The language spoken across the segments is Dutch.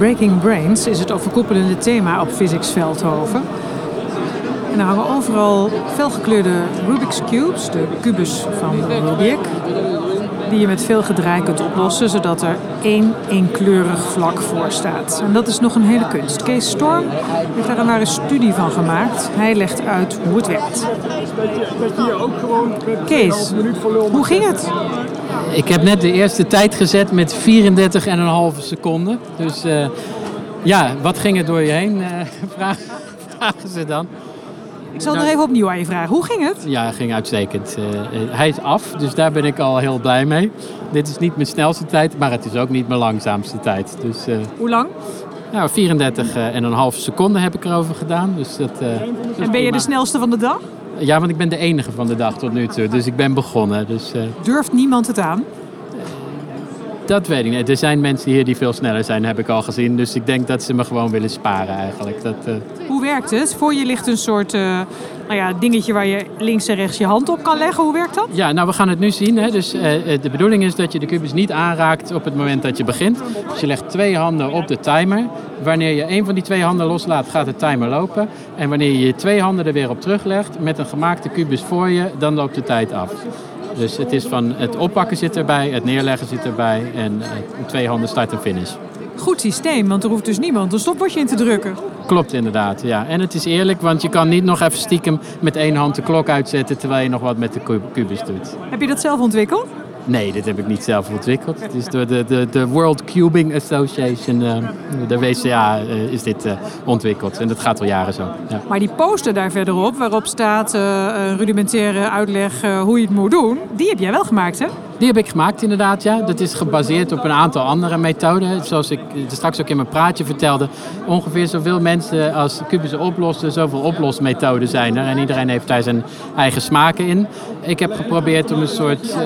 Breaking Brains is het overkoepelende thema op Physics Veldhoven. En er hangen overal felgekleurde Rubik's Cubes, de kubus van Rubik, die je met veel gedraai kunt oplossen, zodat er één eenkleurig vlak voor staat. En dat is nog een hele kunst. Kees Storm heeft daar een ware studie van gemaakt. Hij legt uit hoe het werkt. Kees, hoe ging het? Ik heb net de eerste tijd gezet met 34,5 seconden. Dus uh, ja, wat ging er door je heen? Uh, vragen, vragen ze dan. Ik zal nou, nog even opnieuw aan je vragen. Hoe ging het? Ja, het ging uitstekend. Uh, hij is af, dus daar ben ik al heel blij mee. Dit is niet mijn snelste tijd, maar het is ook niet mijn langzaamste tijd. Dus, Hoe lang? Nou, 34 en een half seconden heb ik erover gedaan. Dus dat, en ben je de snelste van de dag? Ja, want ik ben de enige van de dag tot nu toe. Dus ik ben begonnen. Dus, uh... Durft niemand het aan? Dat weet ik niet. Er zijn mensen hier die veel sneller zijn, heb ik al gezien. Dus ik denk dat ze me gewoon willen sparen eigenlijk. Dat, uh... Hoe werkt het? Voor je ligt een soort uh, nou ja, dingetje waar je links en rechts je hand op kan leggen. Hoe werkt dat? Ja, nou we gaan het nu zien. Hè. Dus uh, de bedoeling is dat je de kubus niet aanraakt op het moment dat je begint. Dus je legt twee handen op de timer. Wanneer je een van die twee handen loslaat, gaat de timer lopen. En wanneer je je twee handen er weer op teruglegt met een gemaakte kubus voor je, dan loopt de tijd af. Dus het is van het oppakken zit erbij, het neerleggen zit erbij en twee handen start en finish. Goed systeem, want er hoeft dus niemand een stopwatch in te drukken. Klopt inderdaad, ja. En het is eerlijk, want je kan niet nog even stiekem met één hand de klok uitzetten terwijl je nog wat met de kubus doet. Heb je dat zelf ontwikkeld? Nee, dit heb ik niet zelf ontwikkeld. Het is door de, de, de World Cubing Association, uh, de WCA, uh, is dit uh, ontwikkeld. En dat gaat al jaren zo. Ja. Maar die poster daar verderop, waarop staat een rudimentaire uitleg hoe je het moet doen, die heb jij wel gemaakt, hè? Die heb ik gemaakt inderdaad, ja. Dat is gebaseerd op een aantal andere methoden. Zoals ik straks ook in mijn praatje vertelde. Ongeveer zoveel mensen als kubussen oplossen, zoveel oplosmethoden zijn er. En iedereen heeft daar zijn eigen smaken in. Ik heb geprobeerd om een soort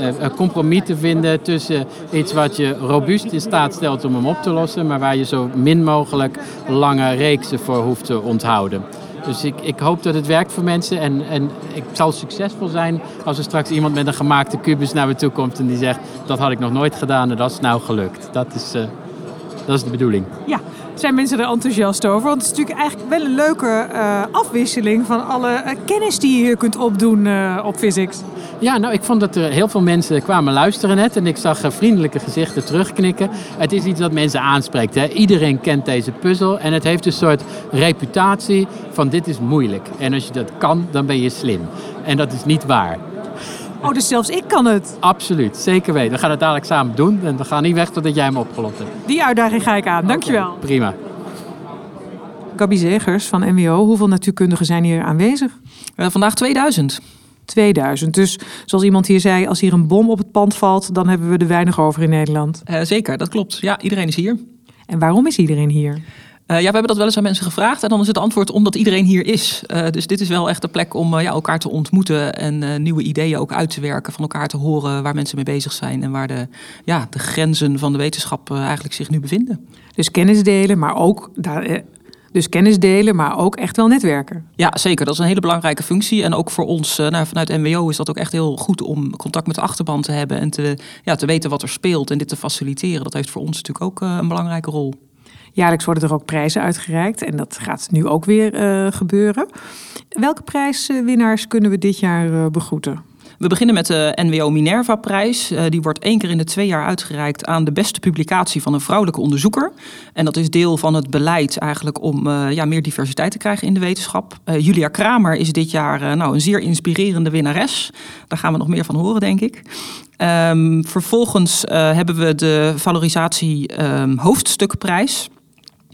uh, compromis te vinden tussen iets wat je robuust in staat stelt om hem op te lossen. Maar waar je zo min mogelijk lange reeksen voor hoeft te onthouden. Dus ik, ik hoop dat het werkt voor mensen. En, en ik zal succesvol zijn als er straks iemand met een gemaakte kubus naar me toe komt en die zegt: Dat had ik nog nooit gedaan en dat is nou gelukt. Dat is, uh, dat is de bedoeling. Ja, zijn mensen er enthousiast over? Want het is natuurlijk eigenlijk wel een leuke uh, afwisseling van alle uh, kennis die je hier kunt opdoen op physics. Ja, nou, ik vond dat er heel veel mensen kwamen luisteren net. En ik zag vriendelijke gezichten terugknikken. Het is iets dat mensen aanspreekt. Hè. Iedereen kent deze puzzel. En het heeft een soort reputatie van dit is moeilijk. En als je dat kan, dan ben je slim. En dat is niet waar. Oh, dus zelfs ik kan het? Absoluut, zeker weten. We gaan het dadelijk samen doen. En we gaan niet weg totdat jij hem opgelost hebt. Die uitdaging ga ik aan. Dankjewel. Okay, prima. Gabi Zegers van MWO, hoeveel natuurkundigen zijn hier aanwezig? Uh, vandaag 2000. 2000. Dus zoals iemand hier zei, als hier een bom op het pand valt, dan hebben we er weinig over in Nederland. Uh, zeker, dat klopt. Ja, iedereen is hier. En waarom is iedereen hier? Uh, ja, we hebben dat wel eens aan mensen gevraagd. En dan is het antwoord omdat iedereen hier is. Uh, dus dit is wel echt een plek om ja, elkaar te ontmoeten. En nieuwe ideeën ook uit te werken. Van elkaar te horen waar mensen mee bezig zijn. En waar de, ja, de grenzen van de wetenschap eigenlijk zich nu bevinden. Dus kennis delen, maar ook daar, dus kennis delen, maar ook echt wel netwerken. Ja, zeker. Dat is een hele belangrijke functie. En ook voor ons, nou, vanuit MWO, is dat ook echt heel goed om contact met de achterban te hebben en te, ja, te weten wat er speelt en dit te faciliteren. Dat heeft voor ons natuurlijk ook een belangrijke rol. Jaarlijks worden er ook prijzen uitgereikt en dat gaat nu ook weer uh, gebeuren. Welke prijswinnaars kunnen we dit jaar uh, begroeten? We beginnen met de NWO Minerva-prijs. Uh, die wordt één keer in de twee jaar uitgereikt aan de beste publicatie van een vrouwelijke onderzoeker. En dat is deel van het beleid eigenlijk om ja, meer diversiteit te krijgen in de wetenschap. Julia Kramer is dit jaar nou, een zeer inspirerende winnares. Daar gaan we nog meer van horen, denk ik. Um, vervolgens hebben we de valorisatie hoofdstukprijs.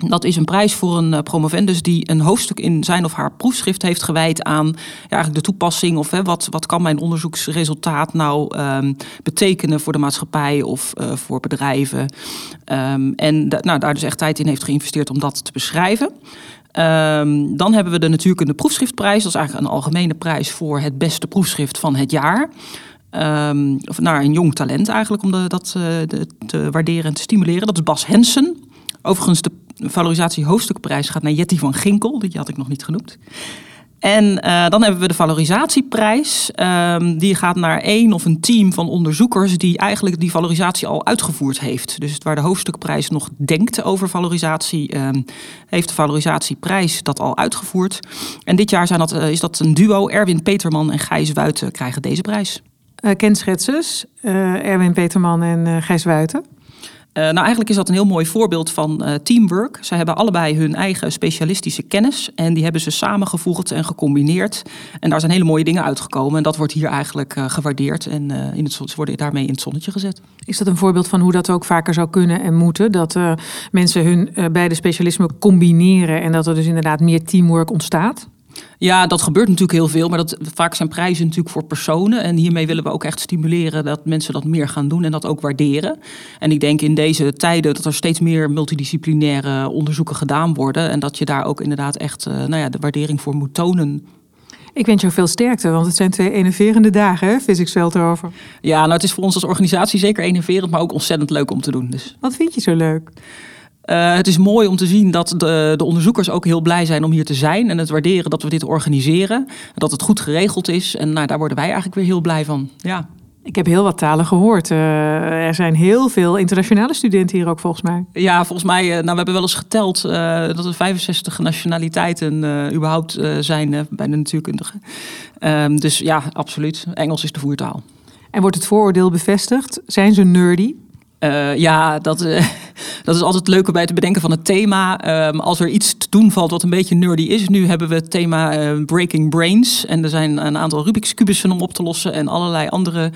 Dat is een prijs voor een uh, promovendus die een hoofdstuk in zijn of haar proefschrift heeft gewijd aan ja, eigenlijk de toepassing of hè, wat, wat kan mijn onderzoeksresultaat nou um, betekenen voor de maatschappij of uh, voor bedrijven. Um, en nou, daar dus echt tijd in heeft geïnvesteerd om dat te beschrijven. Um, dan hebben we de natuurkunde proefschriftprijs. Dat is eigenlijk een algemene prijs voor het beste proefschrift van het jaar. Of naar een jong talent eigenlijk om dat de, te waarderen en te stimuleren. Dat is Bas Hensen. Overigens, de valorisatie hoofdstukprijs gaat naar Jetty van Ginkel. Die had ik nog niet genoemd. En uh, dan hebben we de valorisatieprijs. Um, die gaat naar één of een team van onderzoekers die eigenlijk die valorisatie al uitgevoerd heeft. Dus waar de hoofdstukprijs nog denkt over valorisatie, um, heeft de valorisatieprijs dat al uitgevoerd. En dit jaar zijn dat, uh, is dat een duo. Erwin Peterman en Gijs Wuiten krijgen deze prijs. Uh, kenschetsers, Erwin Peterman en Gijs Wuiten. Uh, nou, eigenlijk is dat een heel mooi voorbeeld van uh, teamwork. Zij hebben allebei hun eigen specialistische kennis en die hebben ze samengevoegd en gecombineerd. En daar zijn hele mooie dingen uitgekomen. En dat wordt hier eigenlijk uh, gewaardeerd en in het, ze worden daarmee in het zonnetje gezet. Is dat een voorbeeld van hoe dat ook vaker zou kunnen en moeten? Dat mensen hun beide specialismen combineren en dat er dus inderdaad meer teamwork ontstaat? Ja, dat gebeurt natuurlijk heel veel, maar dat, vaak zijn prijzen natuurlijk voor personen. En hiermee willen we ook echt stimuleren dat mensen dat meer gaan doen en dat ook waarderen. En ik denk in deze tijden dat er steeds meer multidisciplinaire onderzoeken gedaan worden. En dat je daar ook inderdaad echt uh, nou ja, de waardering voor moet tonen. Ik wens jou veel sterkte, want het zijn twee enerverende dagen, hè, Physics Veldhoven. Ja, nou het is voor ons als organisatie zeker enerverend, maar ook ontzettend leuk om te doen. Dus. Wat vind je zo leuk? Uh, het is mooi om te zien dat de, de, onderzoekers ook heel blij zijn om hier te zijn. En het waarderen dat we dit organiseren. Dat het goed geregeld is. En nou, daar worden wij eigenlijk weer heel blij van. Ja. Ik heb heel wat talen gehoord. Uh, er zijn heel veel internationale studenten hier ook volgens mij. Ja, volgens mij, uh, nou, we hebben wel eens geteld dat er 65 nationaliteiten überhaupt zijn bij de natuurkundigen. Ehm, dus ja, absoluut. Engels is de voertaal. En wordt het vooroordeel bevestigd? Zijn ze nerdy? Ja, dat, dat is altijd leuk bij het bedenken van het thema. Um, als er iets te doen valt wat een beetje nerdy is. Nu hebben we het thema uh, Breaking Brains. En er zijn een aantal Rubik's kubussen om op te lossen. En allerlei andere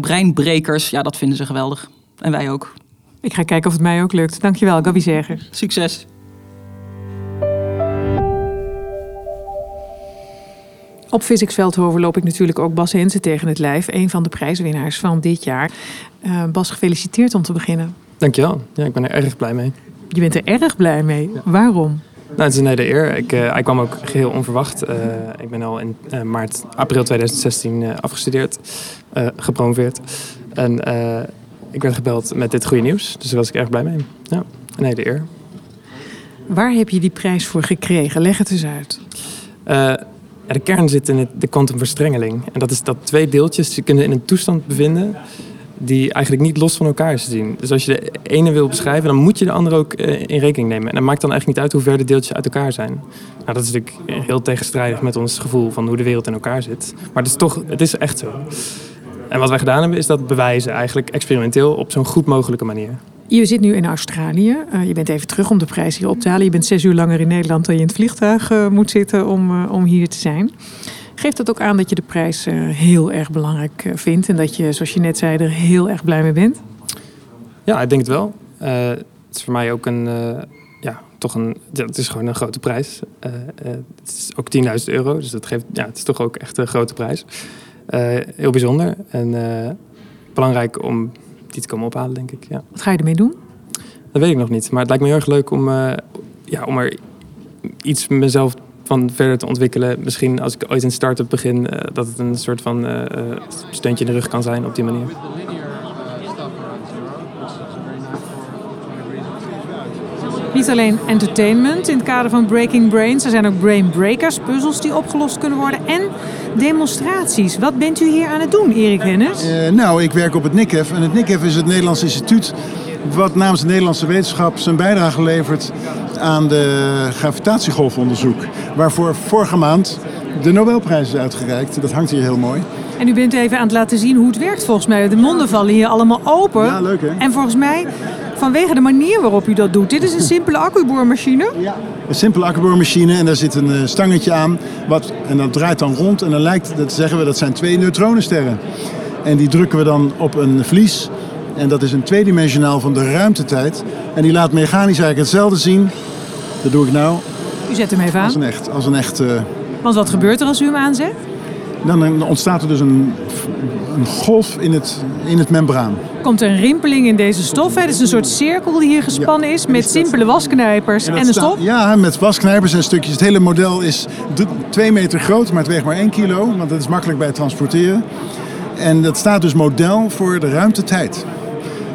breinbrekers. Ja, dat vinden ze geweldig. En wij ook. Ik ga kijken of het mij ook lukt. Dankjewel, Gabi Zeger. Succes. Op Physics Veldhoven loop ik natuurlijk ook Bas Hensen tegen het lijf. Een van de prijswinnaars van dit jaar. Uh, Bas, gefeliciteerd om te beginnen. Dankjewel. Ja, ik ben er erg blij mee. Je bent er erg blij mee? Ja. Waarom? Nou, het is een hele eer. Ik, uh, hij kwam ook geheel onverwacht. Uh, ik ben al in maart, april 2016 afgestudeerd, gepromoveerd. En ik werd gebeld met dit goede nieuws. Dus daar was ik erg blij mee. Ja, een hele eer. Waar heb je die prijs voor gekregen? Leg het eens uit de kern zit in het, de kwantumverstrengeling. En dat is dat twee deeltjes zich kunnen in een toestand bevinden die eigenlijk niet los van elkaar is te zien. Dus als je de ene wil beschrijven, dan moet je de andere ook uh, in rekening nemen. En dat maakt dan eigenlijk niet uit hoe ver de deeltjes uit elkaar zijn. Nou, dat is natuurlijk heel tegenstrijdig met ons gevoel van hoe de wereld in elkaar zit. Maar het is toch, het is echt zo. En wat wij gedaan hebben, is dat bewijzen eigenlijk experimenteel op zo'n goed mogelijke manier. Je zit nu in Australië. Uh, je bent even terug om de prijs hier op te halen. Je bent zes uur langer in Nederland dan je in het vliegtuig moet zitten om, om hier te zijn. Geeft dat ook aan dat je de prijs heel erg belangrijk vindt en dat je, zoals je net zei, er heel erg blij mee bent? Ja, ik denk het wel. het is voor mij ook een, ja, toch een, het is gewoon een grote prijs. het is ook 10.000 euro, dus dat geeft, ja, het is toch ook echt een grote prijs. heel bijzonder en belangrijk om die te komen ophalen, denk ik. Ja. Wat ga je ermee doen? Dat weet ik nog niet. Maar het lijkt me heel erg leuk om, uh, ja, om er iets mezelf van verder te ontwikkelen. Misschien als ik ooit een start-up begin, uh, dat het een soort van uh, steuntje in de rug kan zijn op die manier. Niet alleen entertainment in het kader van Breaking Brains. Er zijn ook brain breakers, puzzels die opgelost kunnen worden. En demonstraties. Wat bent u hier aan het doen, Erik Hennis? Uh, nou, ik werk op het NICEF. En het NICEF is het Nederlands instituut wat namens de Nederlandse wetenschap zijn bijdrage levert aan de gravitatiegolfonderzoek. Waarvoor vorige maand de Nobelprijs is uitgereikt. Dat hangt hier heel mooi. En u bent even aan het laten zien hoe het werkt volgens mij. De monden vallen hier allemaal open. Ja, leuk hè? En volgens mij vanwege de manier waarop u dat doet. Dit is een simpele accuboormachine. Ja, een simpele accuboormachine en daar zit een eh, stangetje aan. Wat, en dat draait dan rond en dan lijkt, dat zeggen we, dat zijn twee neutronensterren. En die drukken we dan op een vlies. En dat is een tweedimensionaal van de ruimtetijd. En die laat mechanisch eigenlijk hetzelfde zien. Dat doe ik nou. U zet hem even aan. Als een echt... Als een echt uh... Want wat gebeurt er als u hem aanzet? Dan ontstaat er dus een, een golf in het, in het membraan. Komt er een rimpeling in deze stof? Hè? Het is een soort cirkel die hier gespannen ja, is met simpele wasknijpers en, en een stop? Ja, met wasknijpers en stukjes. Het hele model is twee meter groot, maar het weegt maar één kilo. Want dat is makkelijk bij het transporteren. En dat staat dus model voor de ruimtetijd.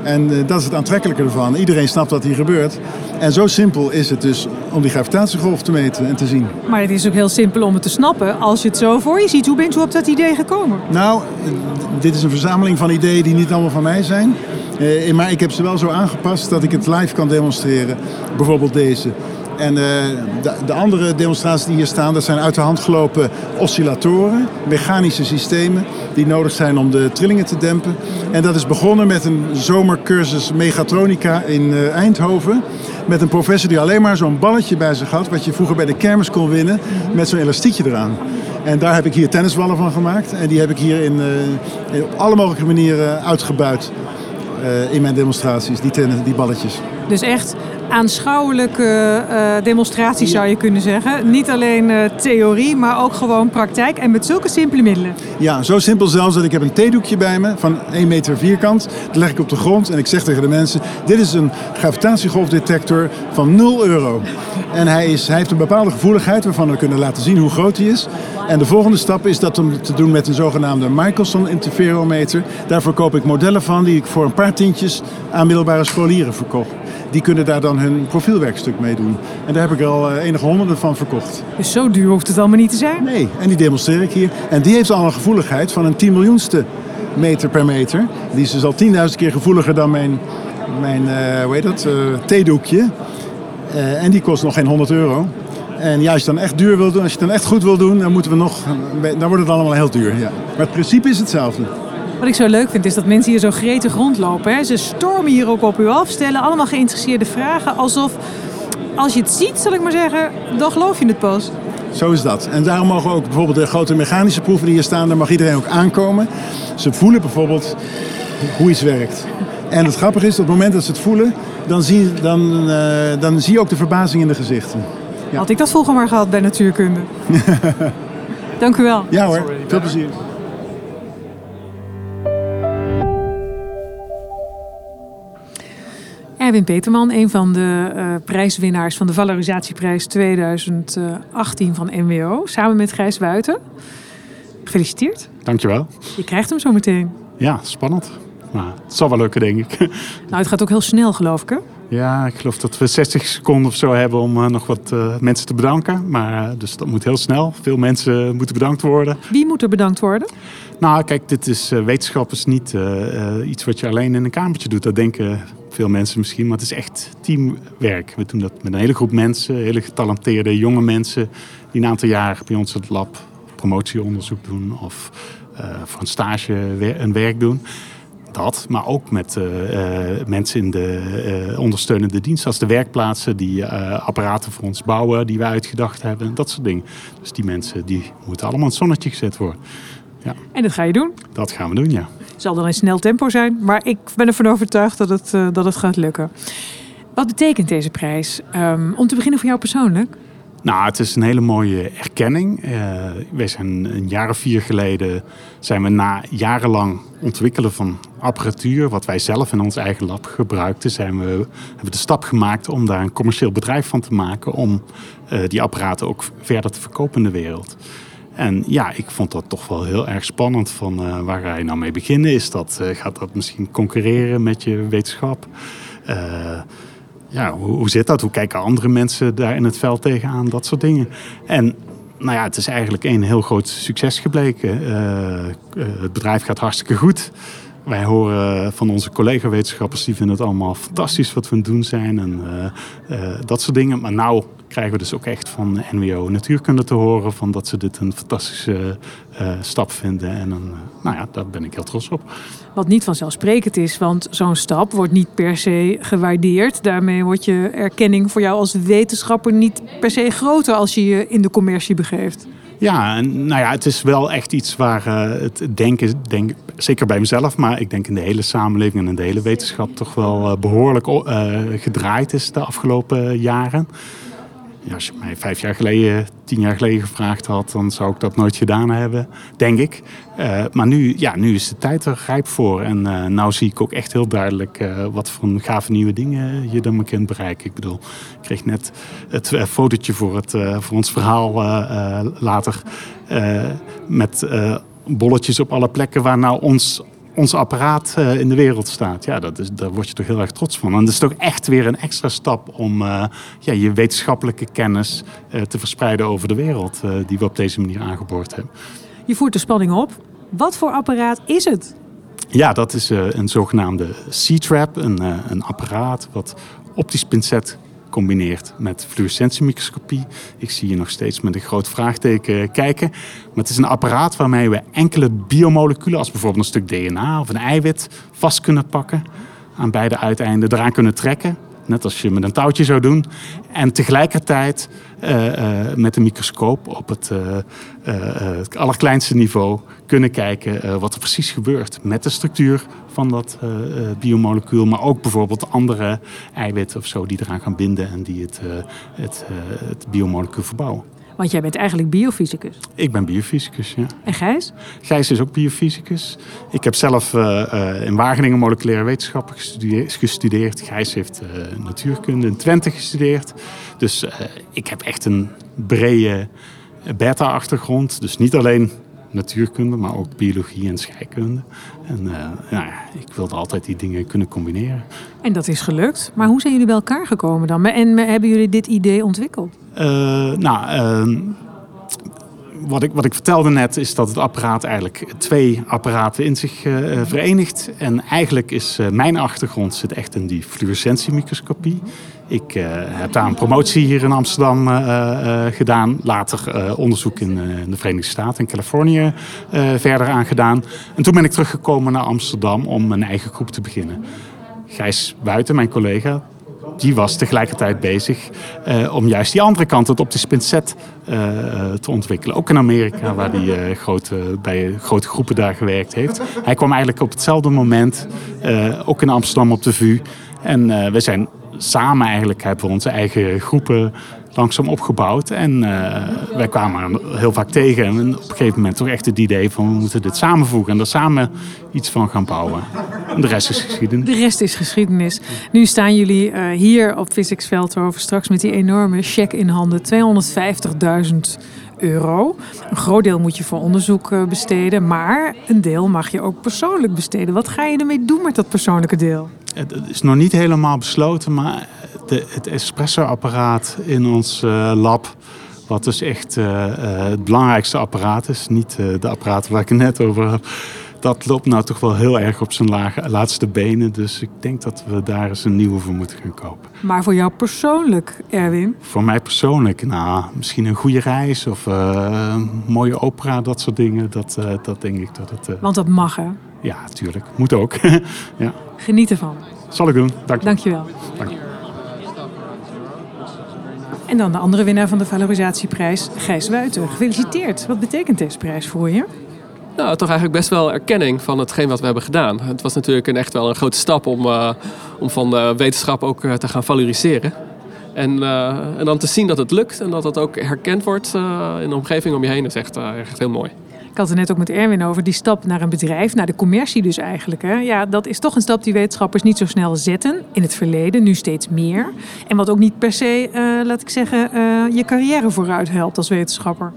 En eh, dat is het aantrekkelijke ervan. Iedereen snapt wat hier gebeurt. En zo simpel is het dus om die gravitatiegolf te meten en te zien. Maar het is ook heel simpel om het te snappen als je het zo voor je ziet. Hoe bent u op dat idee gekomen? Nou, dit is een verzameling van ideeën die niet allemaal van mij zijn. Eh, maar ik heb ze wel zo aangepast dat ik het live kan demonstreren. Bijvoorbeeld deze. En eh, de, de, andere demonstraties die hier staan, dat zijn uit de hand gelopen oscillatoren, mechanische systemen die nodig zijn om de trillingen te dempen. En dat is begonnen met een zomercursus megatronica in uh, Eindhoven. Met een professor die alleen maar zo'n balletje bij zich had, wat je vroeger bij de kermis kon winnen, met zo'n elastiekje eraan. En daar heb ik hier tennisballen van gemaakt. En die heb ik hier in, uh, op alle mogelijke manieren uitgebuit in mijn demonstraties, die, tennis, die balletjes. Dus echt aanschouwelijke uh, demonstraties zou je kunnen zeggen. Niet alleen uh, theorie, maar ook gewoon praktijk en met zulke simpele middelen. Ja, zo simpel zelfs dat ik heb een theedoekje bij me van 1 meter vierkant. Dat leg ik op de grond en ik zeg tegen de mensen... dit is een gravitatiegolfdetector van 0 euro. En hij, is, hij heeft een bepaalde gevoeligheid waarvan we kunnen laten zien hoe groot hij is. En de volgende stap is dat om te doen met een zogenaamde Michelson interferometer. Daarvoor koop ik modellen van die ik voor een paar tientjes aan middelbare scholieren verkocht die kunnen daar dan hun profielwerkstuk mee doen. En daar heb ik al enige honderden van verkocht. Dus zo duur hoeft het allemaal niet te zijn? Nee, en die demonstreer ik hier. En die heeft al een gevoeligheid van een 10 miljoenste meter per meter. Die is dus al 10.000 keer gevoeliger dan mijn, mijn uh, hoe heet dat, uh, theedoekje. Uh, en die kost nog geen 100 euro. En ja, als je dan echt duur wil doen, als je het dan echt goed wil doen, dan moeten we nog, dan wordt het allemaal heel duur. Ja. Maar het principe is hetzelfde. Wat ik zo leuk vind is dat mensen hier zo gretig rondlopen. Hè. Ze stormen hier ook op u af, stellen allemaal geïnteresseerde vragen. Alsof, als je het ziet, zal ik maar zeggen, dan geloof je het pas. Zo is dat. En daarom mogen ook bijvoorbeeld de grote mechanische proeven die hier staan, daar mag iedereen ook aankomen. Ze voelen bijvoorbeeld hoe iets werkt. En het grappige is, op het moment dat ze het voelen, dan zie, dan, uh, dan zie je ook de verbazing in de gezichten. Ja. Had ik dat vroeger maar gehad bij natuurkunde. Dank u wel. Ja hoor, veel plezier. Erwin Peterman, een van de uh, prijswinnaars van de Valorisatieprijs 2018 van NWO, samen met Gijs Wuiten. Gefeliciteerd. Dankjewel. Je krijgt hem zo meteen. Ja, spannend. Maar het zal wel lukken, denk ik. Nou, het gaat ook heel snel, geloof ik, hè? Ja, ik geloof dat we 60 seconden of zo hebben om uh, nog wat uh, mensen te bedanken. Maar, uh, dus dat moet heel snel. Veel mensen moeten bedankt worden. Wie moet er bedankt worden? Nou, kijk, dit is wetenschap is niet iets wat je alleen in een kamertje doet. Dat denken veel mensen misschien, maar het is echt teamwerk. We doen dat met een hele groep mensen, hele getalenteerde jonge mensen... die een aantal jaar bij ons het lab promotieonderzoek doen... of voor een stage een werk doen dat, maar ook met uh, uh, mensen in de ondersteunende dienst, als de werkplaatsen die apparaten voor ons bouwen, die we uitgedacht hebben, dat soort dingen. Dus die mensen die moeten allemaal in het zonnetje gezet worden. Ja. En dat ga je doen? Dat gaan we doen, ja. Het zal dan in snel tempo zijn, maar ik ben ervan overtuigd dat het, dat het gaat lukken. Wat betekent deze prijs? Um, om te beginnen voor jou persoonlijk? Nou, het is een hele mooie erkenning. Uh, wij zijn een jaar of vier geleden zijn we na jarenlang ontwikkelen van apparatuur, wat wij zelf in ons eigen lab gebruikten, zijn we, hebben we de stap gemaakt om daar een commercieel bedrijf van te maken, om uh, die apparaten ook verder te verkopen in de wereld. En ja, ik vond dat toch wel heel erg spannend. Van uh, waar ga je nou mee beginnen? Is dat, gaat dat misschien concurreren met je wetenschap? ja, hoe, hoe zit dat? Hoe kijken andere mensen daar in het veld tegenaan? Dat soort dingen. En nou ja, het is eigenlijk een heel groot succes gebleken. Het bedrijf gaat hartstikke goed. Wij horen van onze collega-wetenschappers, die vinden het allemaal fantastisch wat we aan het doen zijn en dat soort dingen. Maar nou krijgen we dus ook echt van NWO Natuurkunde te horen van dat ze dit een fantastische uh, stap vinden. En een, nou ja, daar ben ik heel trots op. Wat niet vanzelfsprekend is, want zo'n stap wordt niet per se gewaardeerd. Daarmee wordt je erkenning voor jou als wetenschapper niet per se groter als je je in de commercie begeeft. Ja, en nou ja, het is wel echt iets waar uh, het denken, denk, zeker bij mezelf, maar ik denk in de hele samenleving en in de hele wetenschap toch wel uh, behoorlijk uh, gedraaid is de afgelopen jaren. Als je mij vijf jaar geleden, tien jaar geleden gevraagd had, dan zou ik dat nooit gedaan hebben, denk ik. Uh, maar nu, ja, nu is de tijd er rijp voor. En uh, nou zie ik ook echt heel duidelijk uh, wat voor gave nieuwe dingen je dan kunt bereiken. Ik bedoel, ik kreeg net het fotootje voor, het, voor ons verhaal later met bolletjes op alle plekken waar nou ons ons apparaat eh, in de wereld staat. Ja, dat is, daar word je toch heel erg trots van. En dat is toch echt weer een extra stap om uh, ja, je wetenschappelijke kennis uh, te verspreiden over de wereld. die we op deze manier aangeboord hebben. Je voert de spanning op. Wat voor apparaat is het? Ja, dat is een zogenaamde C-trap. Een, een apparaat wat optisch pincet combineert met fluorescentiemicroscopie. Ik zie je nog steeds met een groot vraagteken kijken. Maar het is een apparaat waarmee we enkele biomoleculen, als bijvoorbeeld een stuk DNA of een eiwit, vast kunnen pakken. Aan beide uiteinden eraan kunnen trekken. Net als je met een touwtje zou doen. En tegelijkertijd uh, uh, met een microscoop op het, het allerkleinste niveau kunnen kijken wat er precies gebeurt met de structuur van dat biomolecuul. Maar ook bijvoorbeeld andere eiwitten of zo die eraan gaan binden en die het, het, het biomolecuul verbouwen. Want jij bent eigenlijk biofysicus. Ik ben biofysicus, ja. En Gijs? Gijs is ook biofysicus. Ik heb zelf uh, uh, in Wageningen moleculaire wetenschappen gestudeerd. Gijs heeft uh, natuurkunde in Twente gestudeerd. Dus ik heb echt een brede beta-achtergrond. Dus niet alleen natuurkunde, maar ook biologie en scheikunde. En uh, ja, ik wilde altijd die dingen kunnen combineren. En dat is gelukt. Maar hoe zijn jullie bij elkaar gekomen dan? En hebben jullie dit idee ontwikkeld? Uh, nou, uh, wat ik, wat ik vertelde net is dat het apparaat eigenlijk twee apparaten in zich uh, verenigt. En eigenlijk is uh, mijn achtergrond zit echt in die fluorescentiemicroscopie. Ik uh, heb daar een promotie hier in Amsterdam gedaan. Later onderzoek in, de Verenigde Staten, in Californië, verder aan gedaan. En toen ben ik teruggekomen naar Amsterdam om een eigen groep te beginnen. Gijs Buiten, mijn collega, die was tegelijkertijd bezig om juist die andere kant, het optisch pincet, te ontwikkelen. Ook in Amerika, waar hij bij grote groepen daar gewerkt heeft. Hij kwam eigenlijk op hetzelfde moment, ook in Amsterdam op de VU. En we zijn samen eigenlijk, hebben we onze eigen groepen langzaam opgebouwd. En uh, wij kwamen heel vaak tegen. En op een gegeven moment toch echt het idee van we moeten dit samenvoegen en er samen iets van gaan bouwen. En de rest is geschiedenis. De rest is geschiedenis. Nu staan jullie uh, hier op Physics Veldhoven straks met die enorme cheque in handen. 250.000 euro. Een groot deel moet je voor onderzoek uh, besteden, maar een deel mag je ook persoonlijk besteden. Wat ga je ermee doen met dat persoonlijke deel? Het is nog niet helemaal besloten, maar de, het espresso-apparaat in ons uh, lab, wat dus echt uh, het belangrijkste apparaat is, niet de apparaat waar ik het net over heb, dat loopt nou toch wel heel erg op zijn lage, laatste benen. Dus ik denk dat we daar eens een nieuwe voor moeten gaan kopen. Maar voor jou persoonlijk, Erwin? Voor mij persoonlijk, nou, misschien een goede reis of een mooie opera, dat soort dingen. Dat, dat denk ik dat het... Want dat mag, hè? Ja, tuurlijk. Moet ook. ja. Geniet ervan. Zal ik doen. Dank je. Dankjewel. Dank je. En dan de andere winnaar van de valorisatieprijs, Gijs Wuiten. Gefeliciteerd. Wat betekent deze prijs voor je? Nou, toch eigenlijk best wel erkenning van hetgeen wat we hebben gedaan. Het was natuurlijk een, echt wel een grote stap om, uh, om van de wetenschap ook uh, te gaan valoriseren. En, en dan te zien dat het lukt en dat het ook herkend wordt in de omgeving om je heen is echt, echt heel mooi. Ik had het net ook met Erwin over die stap naar een bedrijf, naar de commercie dus eigenlijk. Hè. Ja, dat is toch een stap die wetenschappers niet zo snel zetten. In het verleden, nu steeds meer. En wat ook niet per se, laat ik zeggen, je carrière vooruit helpt als wetenschapper.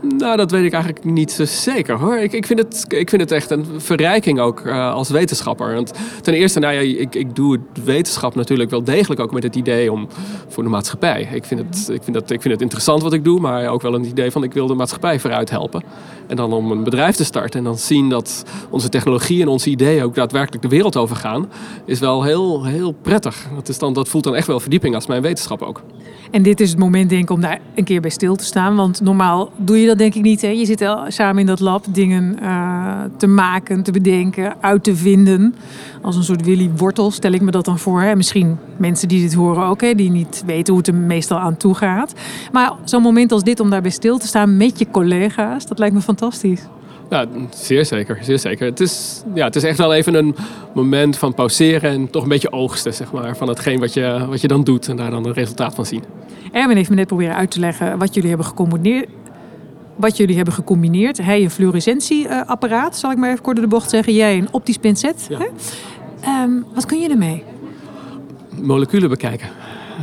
Nou, dat weet ik eigenlijk niet zo zeker hoor. Ik, ik, vind, het, ik vind het echt een verrijking ook uh, als wetenschapper. Want ten eerste, nou ja, ik, ik doe wetenschap natuurlijk wel degelijk ook met het idee om voor de maatschappij. Ik vind, het, ik, vind het, ik vind het interessant wat ik doe, maar ook wel een idee van ik wil de maatschappij vooruit helpen. En dan om een bedrijf te starten en dan zien dat onze technologie en onze ideeën ook daadwerkelijk de wereld overgaan, is wel heel, heel prettig. Dat, is dan, dat voelt dan echt wel verdieping als mijn wetenschap ook. En dit is het moment denk ik om daar een keer bij stil te staan. Want normaal doe je dat denk ik niet. Hè? Je zit al samen in dat lab dingen uh, te maken, te bedenken, uit te vinden. Als een soort Willy Wortel stel ik me dat dan voor. Hè? Misschien mensen die dit horen ook, hè? die niet weten hoe het er meestal aan toe gaat. Maar zo'n moment als dit om daarbij stil te staan met je collega's, dat lijkt me fantastisch. Ja, zeer zeker, zeer zeker. Het is, ja, het is echt wel even een moment van pauzeren en toch een beetje oogsten zeg maar, van hetgeen wat je, wat je dan doet en daar dan een resultaat van zien. Erwin heeft me net proberen uit te leggen wat jullie hebben gecombineerd. Wat jullie hebben gecombineerd. Hij een fluorescentieapparaat, zal ik maar even kort door de bocht zeggen. Jij een optisch pincet. Ja. Um, wat kun je ermee? Moleculen bekijken.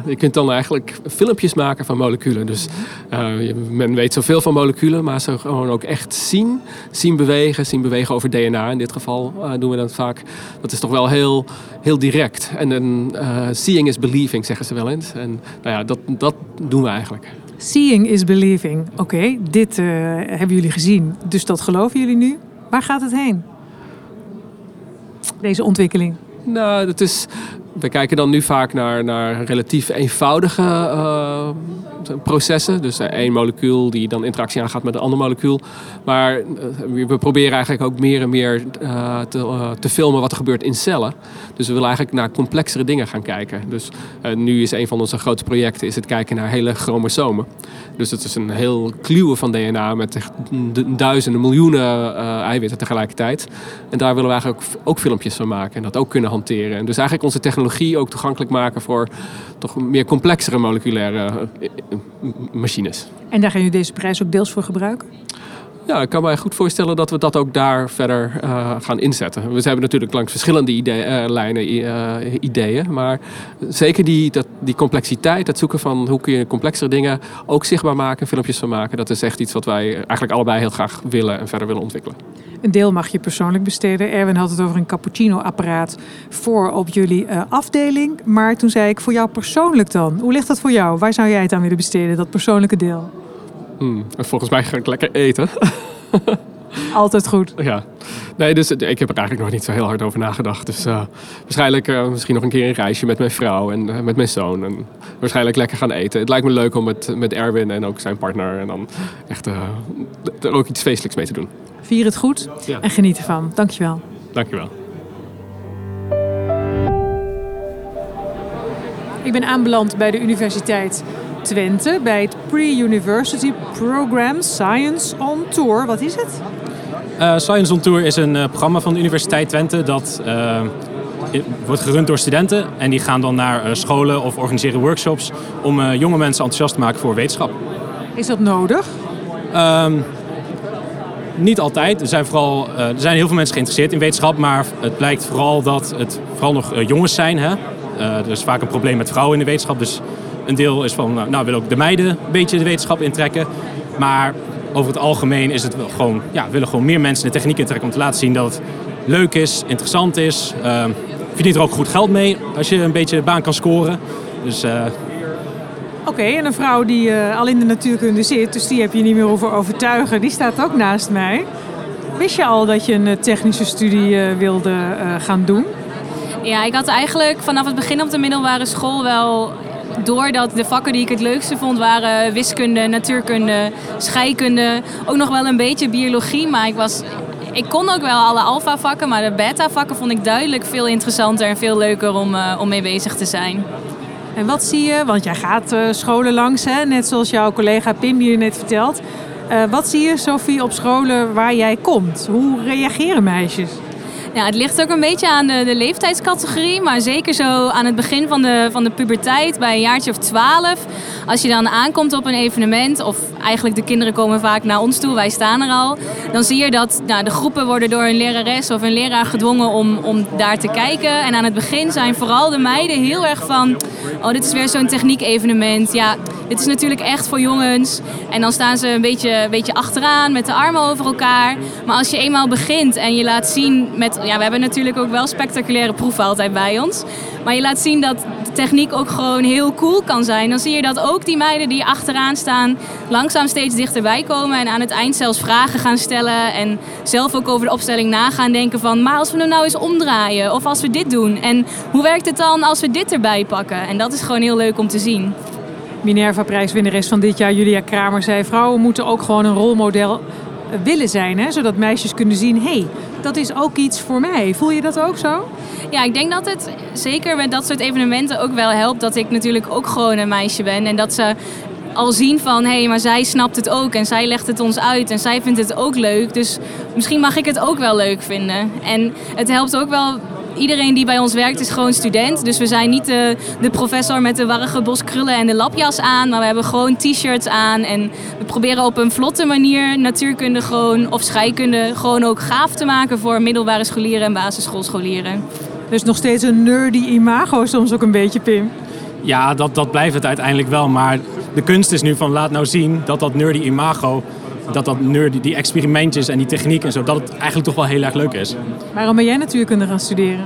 Je kunt dan eigenlijk filmpjes maken van moleculen. Dus uh, men weet zoveel van moleculen, maar ze gewoon ook echt zien. Zien bewegen, zien bewegen over DNA in dit geval uh, doen we dat vaak. Dat is toch wel heel, heel direct. En een uh, seeing is believing, zeggen ze wel eens. En nou ja, dat, dat doen we eigenlijk. Seeing is believing. Oké, dit hebben jullie gezien, dus dat geloven jullie nu. Waar gaat het heen? Deze ontwikkeling. Nou, dat is, we kijken dan nu vaak naar, naar relatief eenvoudige uh, processen. Dus uh, één molecuul die dan interactie aangaat met een ander molecuul. Maar uh, we proberen eigenlijk ook meer en meer te, te, filmen wat er gebeurt in cellen. Dus we willen eigenlijk naar complexere dingen gaan kijken. Dus nu is een van onze grote projecten is het kijken naar hele chromosomen. Dus het is een heel kluwen van DNA met duizenden, miljoenen eiwitten tegelijkertijd. En daar willen we eigenlijk ook, ook filmpjes van maken en dat ook kunnen hanteren. En dus eigenlijk onze technologie ook toegankelijk maken voor toch meer complexere moleculaire machines. En daar gaan jullie deze prijs ook deels voor gebruiken? Ja, ik kan me goed voorstellen dat we dat ook daar verder uh, gaan inzetten. We hebben natuurlijk langs verschillende uh, lijnen uh, ideeën. Maar zeker die, dat, die complexiteit, het zoeken van hoe kun je complexere dingen ook zichtbaar maken, filmpjes van maken. Dat is echt iets wat wij eigenlijk allebei heel graag willen en verder willen ontwikkelen. Een deel mag je persoonlijk besteden. Erwin had het over een cappuccino-apparaat voor op jullie afdeling. Maar toen zei ik, voor jou persoonlijk dan? Hoe ligt dat voor jou? Waar zou jij het aan willen besteden, dat persoonlijke deel? Hmm, volgens mij ga ik lekker eten. Altijd goed. Ja. Nee, dus ik heb er eigenlijk nog niet zo heel hard over nagedacht. Dus uh, waarschijnlijk uh, misschien nog een keer een reisje met mijn vrouw en uh, met mijn zoon. En waarschijnlijk lekker gaan eten. Het lijkt me leuk om met, met Erwin en ook zijn partner en dan echt er ook iets feestelijks mee te doen. Vier het goed ja. en geniet ervan. Dankjewel. Dankjewel. Ik ben aanbeland bij de Universiteit Twente bij het Pre-University Program Science on Tour. Wat is het? Uh, Science on Tour is een uh, programma van de Universiteit Twente dat uh, wordt gerund door studenten. En die gaan dan naar scholen of organiseren workshops om jonge mensen enthousiast te maken voor wetenschap. Is dat nodig? Um, niet altijd. Er zijn, vooral, er zijn heel veel mensen geïnteresseerd in wetenschap, maar het blijkt vooral dat het vooral nog jongens zijn. Hè? er is vaak een probleem met vrouwen in de wetenschap, dus een deel is van, nou willen ook de meiden een beetje de wetenschap intrekken. Maar over het algemeen is het wel gewoon, ja, willen gewoon meer mensen de techniek intrekken om te laten zien dat het leuk is, interessant is. Uh, verdient er ook goed geld mee als je een beetje de baan kan scoren. Dus, uh... Oké, okay, en een vrouw die uh, al in de natuurkunde zit, dus die heb je niet meer over overtuigen, die staat ook naast mij. Wist je al dat je een technische studie wilde gaan doen? Ja, ik had eigenlijk vanaf het begin op de middelbare school wel doordat de vakken die ik het leukste vond waren wiskunde, natuurkunde, scheikunde. Ook nog wel een beetje biologie, maar ik was... Ik kon ook wel alle alfa-vakken, maar de beta-vakken vond ik duidelijk veel interessanter en veel leuker om, uh, om mee bezig te zijn. En wat zie je, want jij gaat uh, scholen langs, hè? net zoals jouw collega Pim hier net vertelt. Uh, wat zie je, Sophie, op scholen waar jij komt? Hoe reageren meisjes? Ja, het ligt ook een beetje aan de, de leeftijdscategorie. Maar zeker zo aan het begin van de, van de puberteit, bij een jaartje of twaalf. Als je dan aankomt op een evenement, of eigenlijk de kinderen komen vaak naar ons toe, wij staan er al. Dan zie je dat nou, de groepen worden door een lerares of een leraar gedwongen om, om daar te kijken. En aan het begin zijn vooral de meiden heel erg van... Oh, dit is weer zo'n techniek-evenement. Ja, dit is natuurlijk echt voor jongens. En dan staan ze een beetje, een beetje achteraan met de armen over elkaar. Maar als je eenmaal begint en je laat zien met ja, we hebben natuurlijk ook wel spectaculaire proeven altijd bij ons. Maar je laat zien dat de techniek ook gewoon heel cool kan zijn. Dan zie je dat ook die meiden die achteraan staan langzaam steeds dichterbij komen. En aan het eind zelfs vragen gaan stellen. En zelf ook over de opstelling na gaan denken van... maar als we hem nou eens omdraaien of als we dit doen. En hoe werkt het dan als we dit erbij pakken? En dat is gewoon heel leuk om te zien. Minerva-prijswinnares van dit jaar, Julia Kramer, zei... vrouwen moeten ook gewoon een rolmodel willen zijn. Hè? Zodat meisjes kunnen zien, hé, hey, dat is ook iets voor mij. Voel je dat ook zo? Ja, ik denk dat het zeker met dat soort evenementen ook wel helpt dat ik natuurlijk ook gewoon een meisje ben. En dat ze al zien van, hé, hey, maar zij snapt het ook en zij legt het ons uit en zij vindt het ook leuk. Dus misschien mag ik het ook wel leuk vinden. En het helpt ook wel iedereen die bij ons werkt is gewoon student. Dus we zijn niet de, de professor met de warrige boskrullen en de lapjas aan. Maar we hebben gewoon t-shirts aan. En we proberen op een vlotte manier natuurkunde gewoon, of scheikunde gewoon ook gaaf te maken voor middelbare scholieren en basisschoolscholieren. Dus nog steeds een nerdy imago soms ook een beetje, Pim. Ja, dat, dat blijft het uiteindelijk wel. Maar de kunst is nu van laat nou zien dat dat nerdy imago, dat dat nerdy, die experimentjes en die techniek en zo, dat het eigenlijk toch wel heel erg leuk is. Waarom ben jij natuurkunde gaan studeren?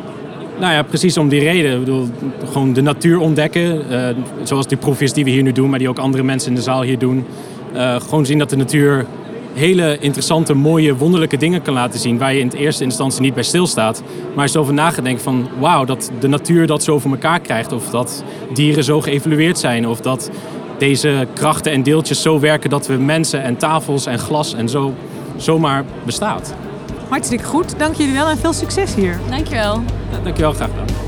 Nou ja, precies om die reden. Ik bedoel, gewoon de natuur ontdekken. eh, zoals die proefjes die we hier nu doen, maar die ook andere mensen in de zaal hier doen. Eh, gewoon zien dat de natuur hele interessante, mooie, wonderlijke dingen kan laten zien. Waar je in de eerste instantie niet bij stilstaat. Maar je over na gaat denken van wauw, dat de natuur dat zo voor elkaar krijgt. Of dat dieren zo geëvolueerd zijn. Of dat deze krachten en deeltjes zo werken dat we mensen en tafels en glas en zo zomaar bestaat. Hartstikke goed, dank jullie wel en veel succes hier. Dankjewel. Dankjewel, graag gedaan.